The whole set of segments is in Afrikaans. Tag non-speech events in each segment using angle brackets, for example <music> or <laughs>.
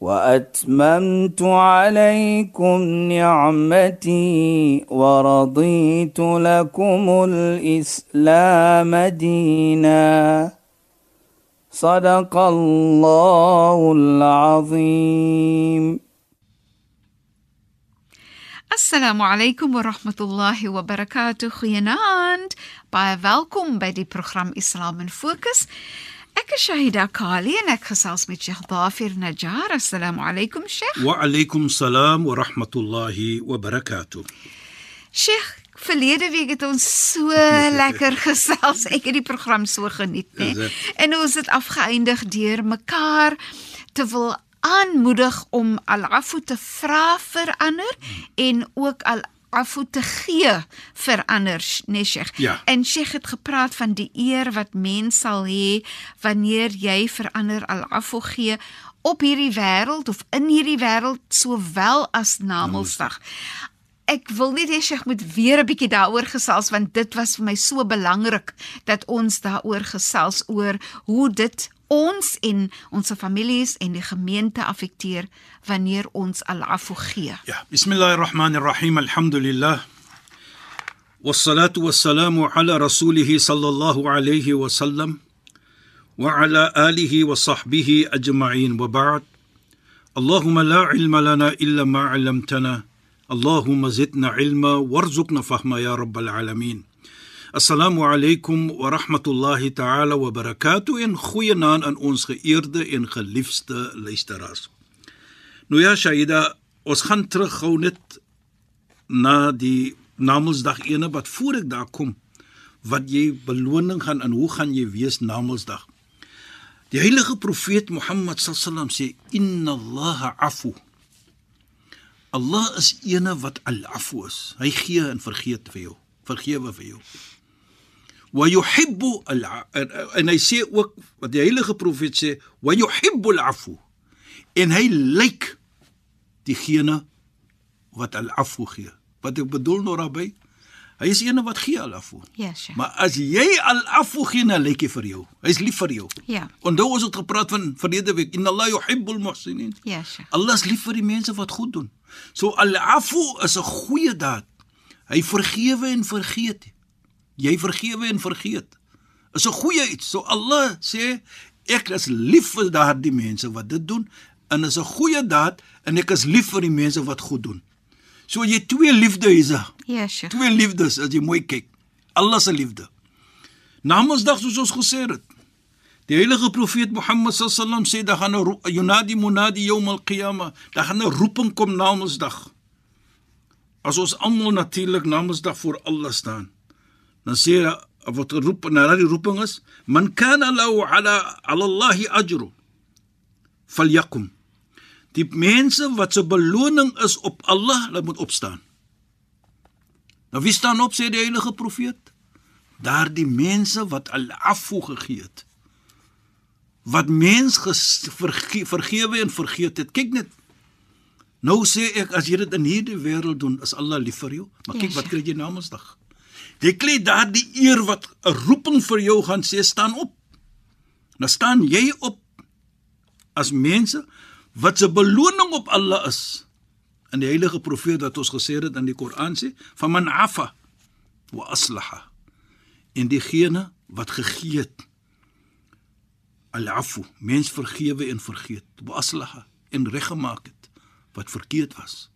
واتممت عليكم نعمتي ورضيت لكم الاسلام دينا صدق الله العظيم Assalamu alaykum wa rahmatullahi wa barakatuh. Goeienaand. Baie welkom by die program Islam in Fokus. Ek is Shahida Kali en ek gesels met Sheikh Dafir Najjar. Assalamu alaykum Sheikh. Wa alaykum salaam wa rahmatullahi wa barakatuh. Sheikh, verlede week het ons so <laughs> lekker gesels. Ek het die program so geniet, né? En ons het afgeëindig deur mekaar te wil aanmoedig om al-afu te vra vir ander en ook al-afu te gee vir ander, nee Sheikh. Ja. En Sheikh het gepraat van die eer wat mens sal hê wanneer jy vir ander al-afu gee op hierdie wêreld of in hierdie wêreld sowel as na Mondsdag. Ek wil net hê Sheikh moet weer 'n bietjie daaroor gesels want dit was vir my so belangrik dat ons daaroor gesels oor hoe dit ons en ons families en die gemeente affekteer wanneer ons al-afu gee. Ja, bismillahirrahmanirrahim. Alhamdulillah. Wassalatu wassalamu ala rasulih sallallahu alayhi wa sallam wa ala alihi wa sahbihi ajma'in wa ba'd. Allahumma la ilma lana Allahumma zidna ilma warzuqna fahma ya rabbal alamin. Assalamu alaykum wa rahmatullahi ta'ala wa barakatuh en goeienaand aan ons geëerde en geliefde luisteraars. Nou ja, Shaida, ons gaan terug gou net na die Namedsdag ene wat voor ek daar kom wat jy beloning gaan en hoe gaan jy wees Namedsdag. Die heilige profeet Mohammed sallam sê inna Allah afu. Allah is ene wat al-afu is. Hy gee en vergeet vir jou, vergewe vir jou wa yuhibbu al en hy sê ook wat die heilige profeet sê wa yuhibbu al-afu en hy lyk diegene wat al-afu gee wat ek bedoel nou daarbey hy is ene wat gee al-afu Ja, Sheikh. maar as jy al-afu gee dan lyk hy vir jou hy's lief vir jou Ja. onthou ons het gepraat van verlede week inna Allah yuhibbu al-muhsinin Ja, Sheikh. Allah is lief vir die mense wat goed doen so al-afu is 'n goeie daad hy vergewe en vergeet jy vergewe en vergeet. Is 'n goeie iets. So Allah sê ek is lief vir daardie mense wat dit doen en is 'n goeie daad en ek is lief vir die mense wat goed doen. So jy twee liefde is daar. Ja, Sheikh. Twee liefdes as jy mooi kyk. Allah se liefde. Namedsdag soos ons gesê het. Die heilige profeet Mohammed sallam sê daar gaan 'n yunadi munadi yawm al-qiyamah. Daar gaan 'n roeping kom Namedsdag. As ons almal natuurlik Namedsdag voor Allah staan dan sê wat geroep na die roeping is man kana lahu ala ala Allah ajru falyakum die mense wat se beloning is op Allah hulle moet opstaan nou wie staan op sê die heilige profeet daardie mense wat al-afu gegee het wat mens verge vergewe en vergeet het kyk net nou sê ek as jy dit in hierdie wêreld doen is Allah lief vir jou maar kyk Ja, wat kry jy namensdag Jy kry daardie eer wat 'n roeping vir jou gaan sê staan op. Nou staan jy op as mense wat se beloning op Allah is. In die heilige profeet wat ons gesê het in die Koran sê, "Van man afa wa aslaha." En diegene wat gegee het al-afu, mens vergewe en vergeet, wa aslaha en reggemaak het wat verkeerd was.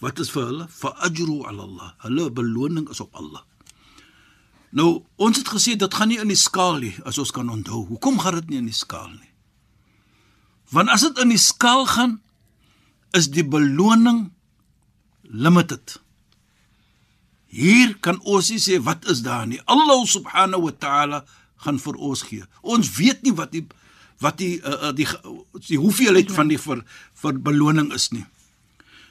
Wat is vir hulle? Fa ajru ala Allah. Hulle beloning is op Allah. Nou, ons het gesê dit gaan nie in die skaal nie, as ons kan onthou. Hoekom gaan dit nie in die skaal nie? Want as dit in die skaal gaan, is die beloning limited. Hier kan ons nie sê wat is daar nie. Allah subhanahu wa ta'ala gaan vir ons gee. Ons weet nie wat die wat die uh, die, die hoeveelheid van die vir vir beloning is nie.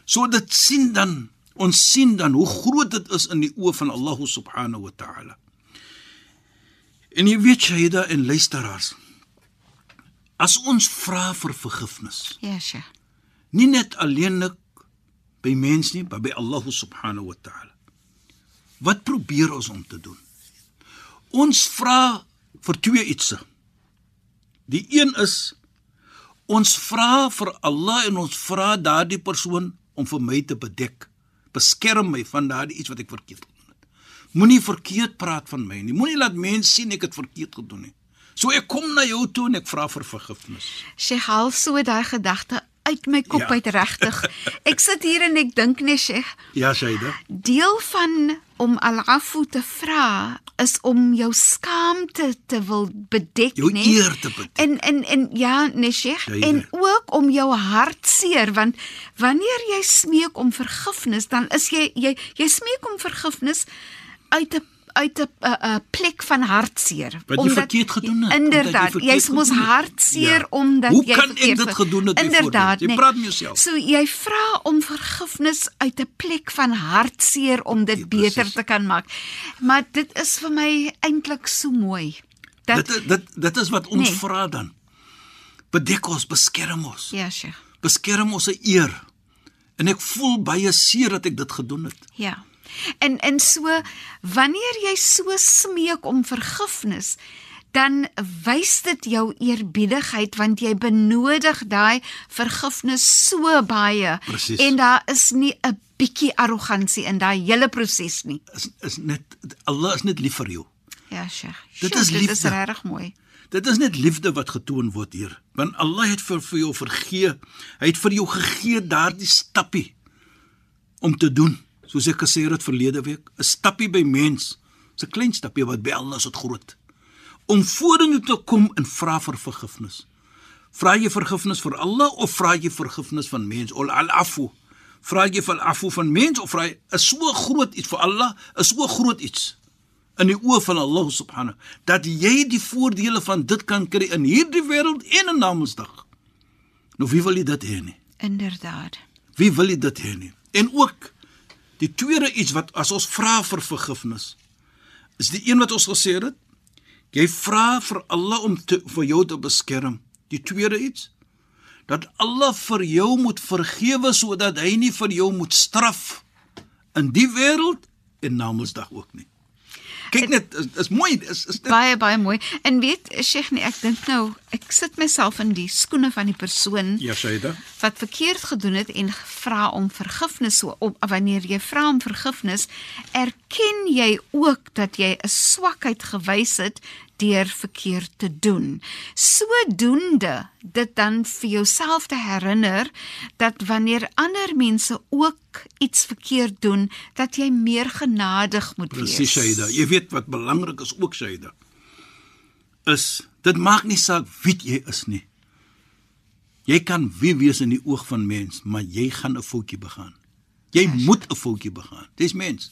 So dit sien dan ons sien dan hoe groot dit is in die oë van Allah subhanahu wa ta'ala. En jy weet Shaida en luisteraars. As ons vra vir vergifnis, Ja, Sheikh. nie net alleenlik by mens nie, maar by Allah subhanahu wa ta'ala. Wat probeer ons om te doen? Ons vra vir twee ietsie. Die een is ons vra vir Allah en ons vra daardie persoon om vir my te bedek. Beskerm my van daardie iets wat ek verkeerd gedoen het. Moenie verkeerd praat van my nie. Moenie laat mense sien ek het verkeerd gedoen nie. So ek kom na jou toe en ek vra vir vergifnis. Sheikh haal so daai gedagte uit my kop Ja. uit regtig. <laughs> Ek sit hier en ek dink net Sheikh, Ja, Shaida. deel van om al-afu te vra is om jou skaamte te wil bedek, Jou nee. eer te bedek. En en en ja, nee Sheikh, en ook om jou hart seer want wanneer jy smeek om vergifnis, dan is jy jy jy smeek om vergifnis uit 'n uit 'n 'n- plek van hartseer Wat jy verkeerd gedoen het, Inderdaad, verkeerd jy's mos gedoen het. hartseer Ja. omdat Hoe jy kan ek verkeerd dit ge- gedoen het, Inderdaad, bijvoorbeeld? Jy nee. praat met jouself. So jy vra om vergifnis uit 'n plek van hartseer om dit Ja, beter precies. te kan maak. Maar dit is vir my eintlik so mooi. Dat Dit dit dit is wat ons Nee. vra dan. Bedek ons, beskerm ons. ja, Sheikh. Beskerm ons se eer. En ek voel baie seer dat ek dit gedoen het. Ja. En en so wanneer jy so smeek om vergifnis, dan wys dit jou eerbiedigheid want jy benodig daai vergifnis so baie Presies. en daar is nie 'n bietjie arrogansie in daai hele proses nie. Is is net Allah is net lief vir jou. Ja, Sheikh. Dit is Dit is liefde. regtig mooi. Dit is net liefde wat getoon word hier. Want Allah het vir, vir jou vergee. Hy het vir jou gegee daardie stappie om te doen. Soos ek gesê het verlede week, 'n stappie by mens, 'n klein stappie wat by Allah is dit groot. Om vorentoe te kom en vra vir vergifnis. Vra jy vergifnis vir Allah of vra jy vergifnis van mens? Ol al-afu. Vra jy vir afu van mens of vra jy is so groot iets vir Allah, is so groot iets in die oë van Allah subhanahu dat jy die voordele van dit kan kry in hierdie wêreld en in Namedsdag. Nou wie wil jy dit hê nie? Inderdaad. Wie wil jy dit hê nie? En ook die tweede iets wat as ons vra vir vergifnis is die een wat ons gesê het. Jy vra vir Allah om te, vir jou te beskerm. Die tweede iets dat Allah vir jou moet vergewe sodat hy nie vir jou moet straf in die wêreld en Namedsdag ook nie. Kyk net, is, is mooi, is is dit Baie baie mooi. En weet Sheikh nee, ek dink nou, ek sit myself in die skoene van die persoon Ja, Shaida. wat verkeerd gedoen het en vra om vergifnis so op wanneer jy vra om vergifnis erken jy ook dat jy 'n swakheid gewys het deur verkeerd te doen. Sodoende dit dan vir jouself te herinner dat wanneer ander mense ook iets verkeerd doen, dat jy meer genadig moet Presies, wees. Shaida. Jy weet wat belangrik is ook, Shaida. Is dit maak nie saak wie jy is nie. Jy kan wie wees in die oog van mens, maar jy gaan 'n foutjie begaan. Jy moet 'n foutjie begaan. Dis mens.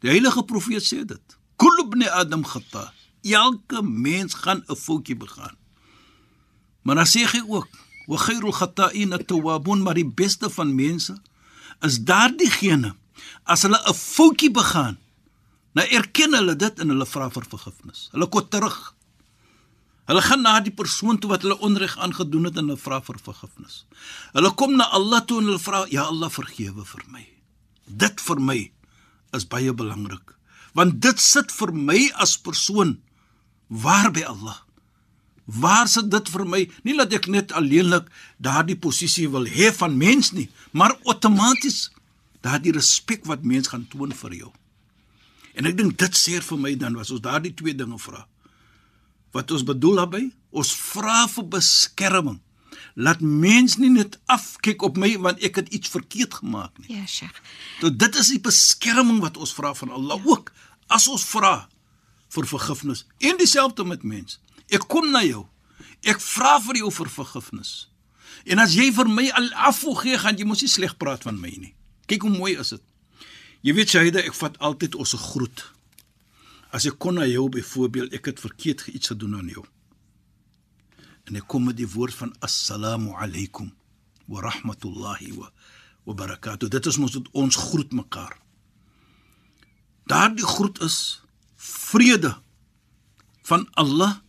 Die heilige profeet sê dit. Kullu ibn Adam khata. Elke mens gaan 'n foutjie begaan. Maar dan sê hy ook, wa khairul khata'in at-tawwabun, maar die beste van mense is daardiegene as hulle 'n foutjie begaan, nou erken hulle dit en hulle vra vir vergifnis. Hulle kom terug. Hulle gaan na die persoon toe wat hulle onreg aangedoen het en hulle vra vir vergifnis. Hulle kom na Allah toe en hulle vra, "Ja Allah, vergewe vir my." Dit vir my is baie belangrik, want dit sit vir my as persoon waar by Allah. Waar sit dit vir my? Nie dat ek net alleenlik daardie posisie wil hê van mens nie, maar outomaties daardie respek wat mens gaan toon vir jou. En ek dink dit sê vir my dan was ons daardie twee dinge vra. Wat ons bedoel daarmee? Ons vra vir beskerming. Laat mens nie net afkyk op my want ek het iets verkeerd gemaak nie. Ja, Sheikh. So dit is die beskerming wat ons vra van Allah ook as ons vra vir vergifnis. En dieselfde met mens. Ek kom na jou. Ek vra vir jou vir vergifnis. En as jy vir my al afvoeg gee, gaan jy mos nie sleg praat van my nie. Kyk hoe mooi is dit. Jy weet Shaida, ek vat altyd ons groet. As ek kon na jou byvoorbeeld, ek het verkeerd iets gedoen aan jou. En ek kom met die woord van assalamu alaykum wa rahmatullahi wa wa barakatuh. Dit is mos ons groet mekaar. Daardie groet is vrede van Allah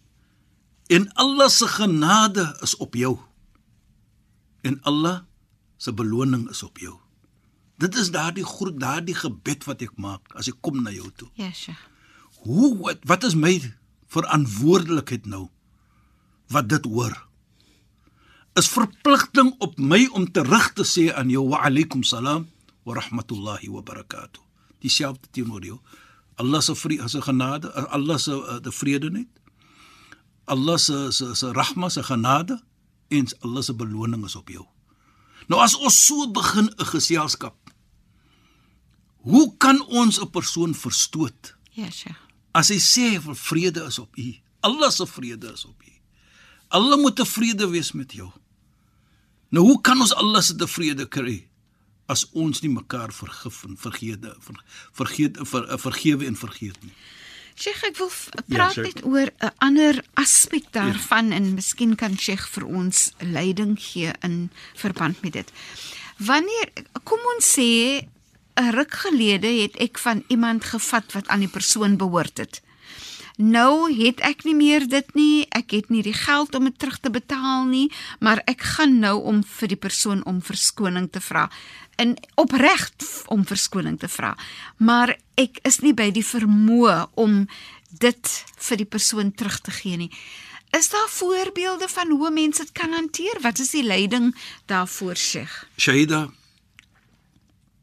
en Allah se genade is op jou. En Allah se beloning is op jou. Dit is daardie groet, daardie gebed wat ek maak as ek kom na jou toe. Ja, Sheikh. Hoe wat, wat is my verantwoordelikheid nou? Wat dit hoor? Is verpligting op my om terug te sê aan jou wa alaykum salaam wa rahmatullahi wa barakatuh. Dieselfde teenoor jou. Allah se vrede, se genade, Allah se uh, die vrede net. Allah se se se rahma, se genade en Allah se beloning is op jou. Nou as ons so begin 'n geselskap Hoe kan ons 'n persoon verstoot? Ja, Sheikh. As hy sê vir vrede is op u. Allah se vrede is op u. Allah moet tevrede wees met jou. Nou hoe kan ons Allah se tevrede kry as ons nie mekaar vergif en vergeet vergeet ver, vergewe en vergeet nie? Sheikh, ek wil praat Ja, ja, net oor 'n ander aspek daarvan ja. en miskien kan Sheikh vir ons leiding gee in verband met dit. Wanneer kom ons sê 'n ruk gelede het ek van iemand gevat wat aan die persoon behoort het. Nou het ek nie meer dit nie. Ek het nie die geld om dit terug te betaal nie, maar ek gaan nou om vir die persoon om verskoning te vra. En opreg om verskoning te vra. Maar ek is nie by die vermoë om dit vir die persoon terug te gee nie. Is daar voorbeelde van hoe mense dit kan hanteer? Wat is die leiding daarvoor, Sheikh? Shaida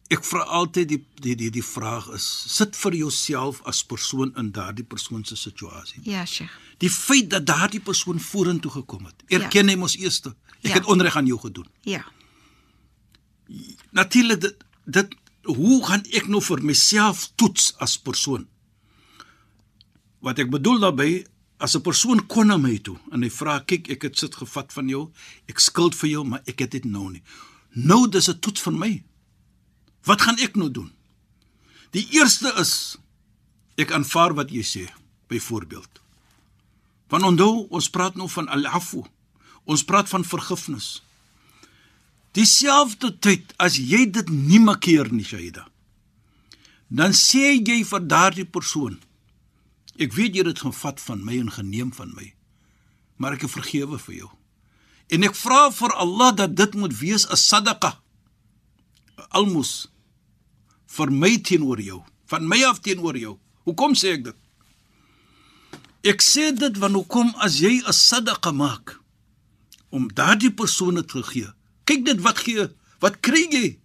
Ek vra altyd die die die die vraag is sit vir jouself as persoon in daardie persoon se situasie. Ja, Sheikh. Die feit dat daardie persoon vorentoe gekom het. Erken ja. hy mos eers ek Ja. het onreg aan jou gedoen. Ja. Natuurlik dit dit hoe gaan ek nou vir myself toets as persoon? Wat ek bedoel daarmee as 'n persoon kom na my toe en hy vra kyk ek het sit gevat van jou, ek skuld vir jou, maar ek het dit nou nie. Nou dis 'n toets vir my. Wat gaan ek nou doen? Die eerste is ek aanvaar wat jy sê, byvoorbeeld. Want onthou, ons praat nou van al-afu. Ons praat van vergifnis. Dieselfde tyd as jy dit nie makkeer nie, Shaida. Dan sê jy vir daardie persoon: Ek weet jy het dit gevat van my en geneem van my, maar ek vergewe vir jou. En ek vra vir Allah dat dit moet wees 'n sadaqa. 'n Almos vir my teenoor jou, van my af teenoor jou. Hoekom sê ek dit? Ek sê dit want hoekom as jy 'n sadaqa maak om daardie persone te gee. Kyk dit wat gee, wat kry jy?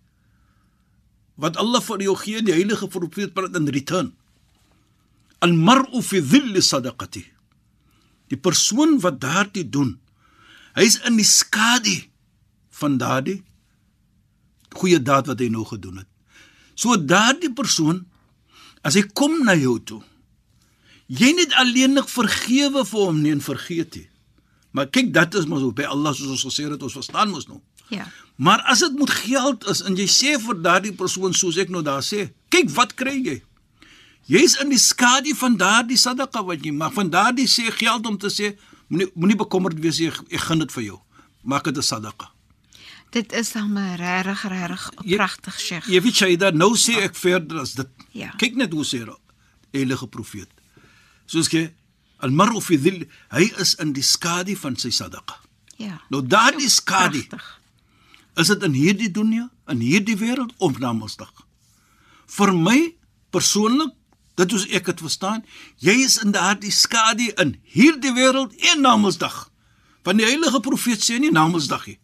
Wat Allah vir jou gee, die heilige profeet praat in return. Al-mar'u fi dhill sadaqati. Die persoon wat daardie doen, hy's in die skadu van daardie goeie daad wat hy nou gedoen het. So daardie persoon as hy kom na jou toe, jy net alleenlik vergewe vir hom nie en vergeet nie. Maar kyk, dit is mos by Allah soos ons gesê het, ons verstaan mos nou. Ja. Maar as dit moet geld is en jy sê vir daardie persoon soos ek nou daar sê, kyk wat kry jy? Jy's in die skadu van daardie sadaqa wat jy maak. Van daardie sê geld om te sê moenie moenie bekommerd wees ek, ek gun dit vir jou. Maak dit 'n sadaqa. Dit is dan maar regtig regtig pragtig, Sheikh. Jy weet jy dat nou sê ek verder as dit. Ja. Kyk net hoe sê die heilige profeet. Soos jy al-mar'u fi dhill, hy is in die skadu van sy sadaqa. Ja. Nou daardie skadu. Is dit in hierdie dunia, in hierdie wêreld of na Mondsdag? Vir my persoonlik, dit is ek het verstaan, jy is in daardie skadu in hierdie wêreld en na Mondsdag. Want die heilige profeet sê nie na Mondsdag nie.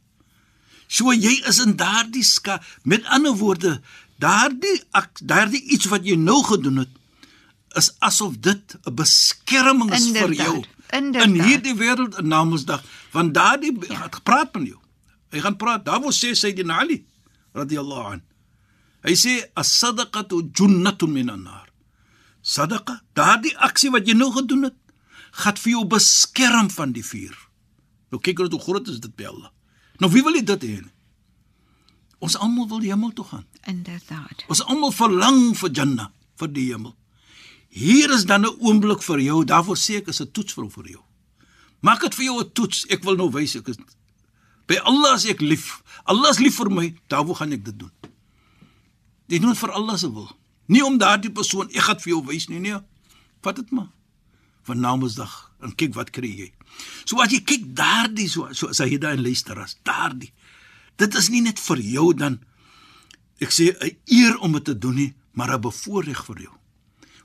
So jy is in daardie ska met ander woorde, daardie daardie iets wat jy nou gedoen het is asof dit 'n beskerming is vir jou inderdaad. in hierdie wêreld en na Mondsdag, want daardie Ja. het gepraat met jou. Hy gaan praat. Daar word sê Sayyidina Ali radhiyallahu an. Hy sê as-sadaqatu junnatun minan nar. Sadaqa, daardie aksie wat jy nou gedoen het, gaan vir jou beskerm van die vuur. Nou kyk hoe groot is dit by Allah. Nou wie wil jy dit hê? Ons almal wil die hemel toe gaan. Inderdaad. Ons almal verlang vir Jannah, vir die hemel. Hier is dan 'n oomblik vir jou. Daarvoor sê ek is 'n toets vir vir jou. Maak dit vir jou 'n toets. Ek wil nou wys ek is By Allah is ek lief. Allah is lief vir my, daarvoor gaan ek dit doen. Jy doen dit vir Allah se wil. Nie om daardie persoon ek gaan vir jou wys nie, nee. Vat dit maar. Van Namedsdag en kyk wat kry jy. So as jy kyk daardie so so Saida en luisteras, daardie. Dit is nie net vir jou dan ek sê 'n eer om dit te doen nie, maar 'n bevoordeel vir jou.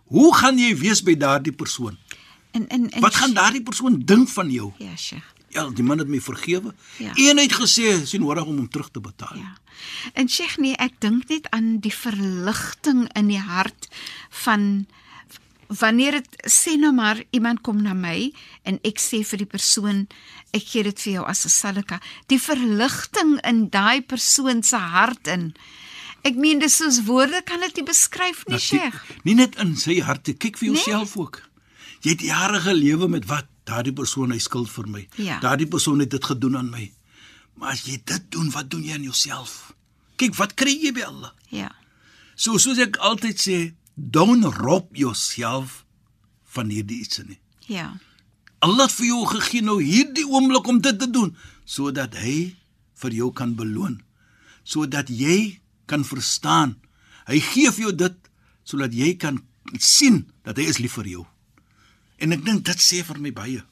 Hoe gaan jy wees by daardie persoon? En en en Wat gaan daardie persoon dink van jou? Ja, Sheikh. Ja, die man het my vergewe. Ja. Een het gesê, sien nodig om hom terug te betaal. Ja. En Sheikh nee, ek dink net aan die verligting in die hart van wanneer dit sê nou maar iemand kom na my en ek sê vir die persoon ek gee dit vir jou as 'n sadaka die verligting in daai persoon se hart in ek meen dis soos woorde kan dit nie beskryf nie Sheikh Nie net in sy hart, kyk vir Nee. jouself ook. Jy het jare gelewe met wat? Daardie persoon hy skuld vir my. Ja. Daardie persoon het dit gedoen aan my. Maar as jy dit doen, wat doen jy aan jouself? Kyk, wat kry jy by Allah? ja So soos ek altyd sê, don't rob yourself van hierdie iets nie. ja Allah het vir jou gegee nou hierdie oomblik om dit te doen sodat hy vir jou kan beloon. Sodat jy kan verstaan. Hy gee vir jou dit sodat jy kan sien dat hy is lief vir jou. En ek dink dit sê vir my baie.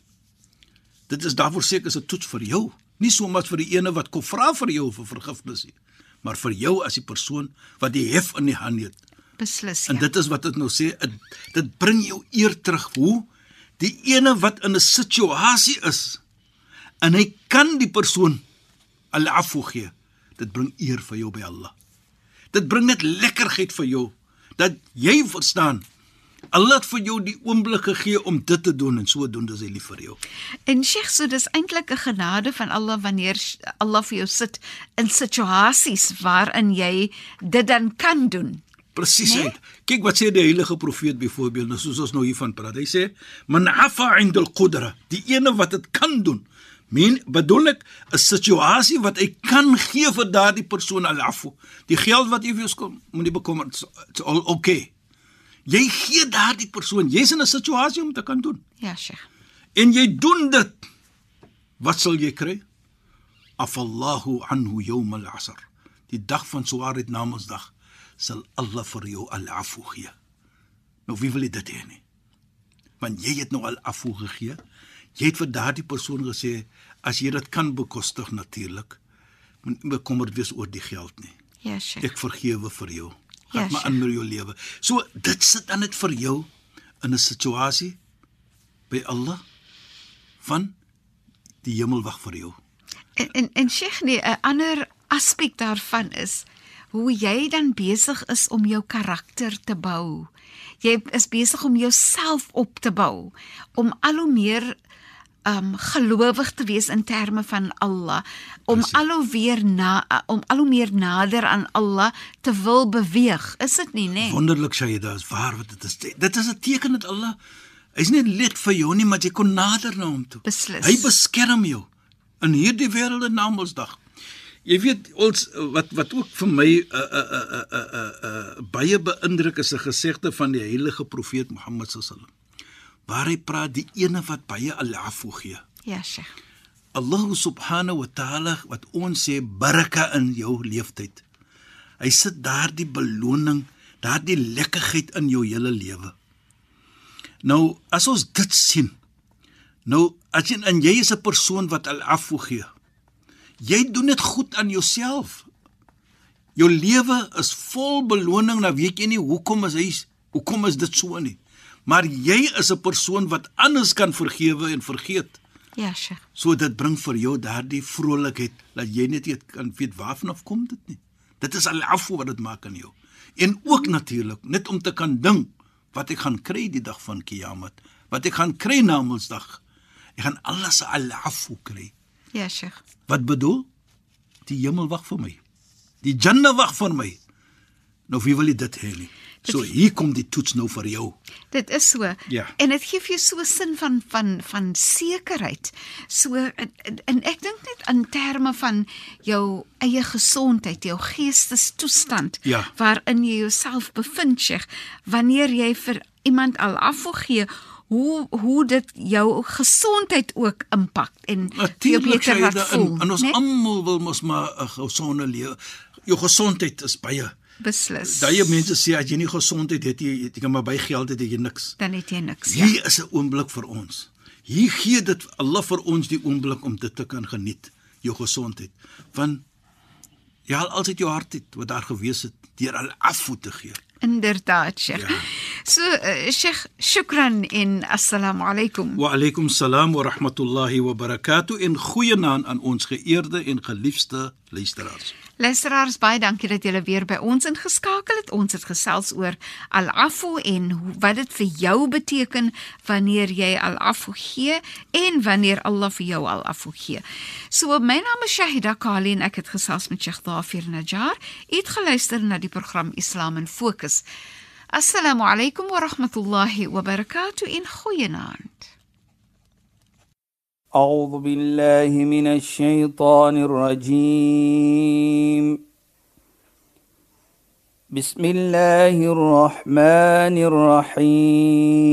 Dit is daarvoor seker is 'n toets vir jou, nie soms vir die ene wat kom vra vir jou vir vergifnis nie, maar vir jou as die persoon wat die hef in die hand het. Beslis En ja dit is wat dit nou sê, dit, bring jou eer terug. Hoe? Die ene wat in 'n situasie is en hy kan die persoon al-afu gee. Dit bring eer vir jou by Allah. Dit bring net lekkerheid vir jou dat jy verstaan Allah het vir jou die oomblik gegee om dit te doen en so doen dis hy lief vir jou. En Sheikh, so dis eintlik 'n genade van Allah wanneer Allah vir jou sit in situasies waarin jy dit dan kan doen. Presies. Nee? Nee? Kyk wat sê die heilige profeet byvoorbeeld, nou soos ons nou hiervan praat. Hy sê: "Man afa 'inda al-qudra." Die ene wat dit kan doen. Meen bedoel ek 'n situasie wat hy kan gee vir daardie persoon al-afu. Die geld wat jy vir jou skuld, moenie bekommer, it's, all okay. Jy gee daardie persoon, jy's in 'n situasie om te kan doen. Ja, Sheikh. En jy doen dit. Wat sal jy kry? Afallahu anhu yawm al-asr. Die dag van swaarheid Namedsdag sal Allah vir jou al-afu gee. Nou wie wil dit hê nie? Want jy het nou al-afu gegee. Jy het vir daardie persoon gesê as jy dit kan bekostig natuurlik, moet nie bekommerd wees oor die geld nie. Ja, Sheikh. Ek vergewe vir jou. Ja, maar Sheikh. aan met jou lewe. So dit sit dan net vir jou in 'n situasie by Allah van die hemel wag vir jou. En en, en Sheikh, nee, 'n ander aspek daarvan is hoe jy dan besig is om jou karakter te bou. Jy is besig om jouself op te bou, om al hoe meer um gelowig te wees in terme van Allah, om Precies. al hoe weer na om al hoe meer nader aan Allah te wil beweeg. Is dit nie, nê? Wonderlik Shaida, is waar wat dit is. Dit is 'n teken dat Allah hy's nie lid vir jou nie, maar jy kon nader na hom toe. Beslis. Hy beskerm jou in hierdie wêreld en Namedsdag. Jy weet ons wat wat ook vir my 'n 'n 'n 'n 'n 'n baie beïndruk is 'n gesegde van die heilige profeet Mohammed sallam. Waar hy praat die ene wat baie al-afu gee. Ja, Sheikh. Allah subhanahu wa ta'ala wat ons sê baraka in jou leeftyd. Hy sit daardie beloning, daardie lekkerheid in jou hele lewe. Nou, as ons dit sien. Nou, as jy en jy is 'n persoon wat al-afu gee. Jy doen dit goed aan jouself. Jou lewe is vol beloning, nou weet jy nie hoekom is hy hoekom is dit so nie. Maar jy is 'n persoon wat anders kan vergewe en vergeet. Ja, Sheikh. So dit bring vir jou daardie vrolikheid dat jy net weet kan weet waarvan af kom dit nie. Dit is al-afu wat dit maak aan jou. En ook natuurlik net om te kan dink wat ek gaan kry die dag van Kiamat, wat ek gaan kry na Mondsdag. Ek gaan alles al-afu kry. Ja, Sheikh. Wat bedoel? Die hemel wag vir my. Die Jannah wag vir my. Nou wie wil dit hê nie? So hier kom die toets nou vir jou. Dit is so. Ja. En dit gee vir jou so 'n sin van van van sekerheid. So en, en ek dink net in terme van jou eie gesondheid, jou geestestoestand Ja. waarin jy jouself bevind, Sheikh, wanneer jy vir iemand al afgee hoe hoe dit jou gesondheid ook impak en jou beter laat voel. en, en ons né? almal wil mos maar 'n gesonde lewe. Jou gesondheid is baie. beslis. Daai mense sê as jy nie gesondheid het jy jy kan maar by geld het jy niks. dan het jy niks. Ja. Hier is 'n oomblik vir ons. Hier gee dit Allah vir ons die oomblik om dit te kan geniet, jou gesondheid. Want jy al altyd jou hart het wat daar gewees het deur al afvoet te gee. Inderdaad, Sheikh. Ja. So uh, Sheikh, shukran en assalamu alaykum. Wa alaykum salaam wa rahmatullahi wa barakatuh en goeienaand aan ons geëerde en geliefde luisteraars. Luisteraars, baie dankie dat julle weer by ons ingeskakel het. Ons het gesels oor al-afu en wat dit vir jou beteken wanneer jy al-afu gee en wanneer Allah vir jou al-afu gee. So my naam is Shahida Kali en ek het gesels met Sheikh Dafir Najjar. U het geluister na die program Islam in Fokus. Assalamu alaykum wa rahmatullahi wa barakatuh in goeienaand. أعوذ بالله من الشيطان الرجيم بسم الله الرحمن الرحيم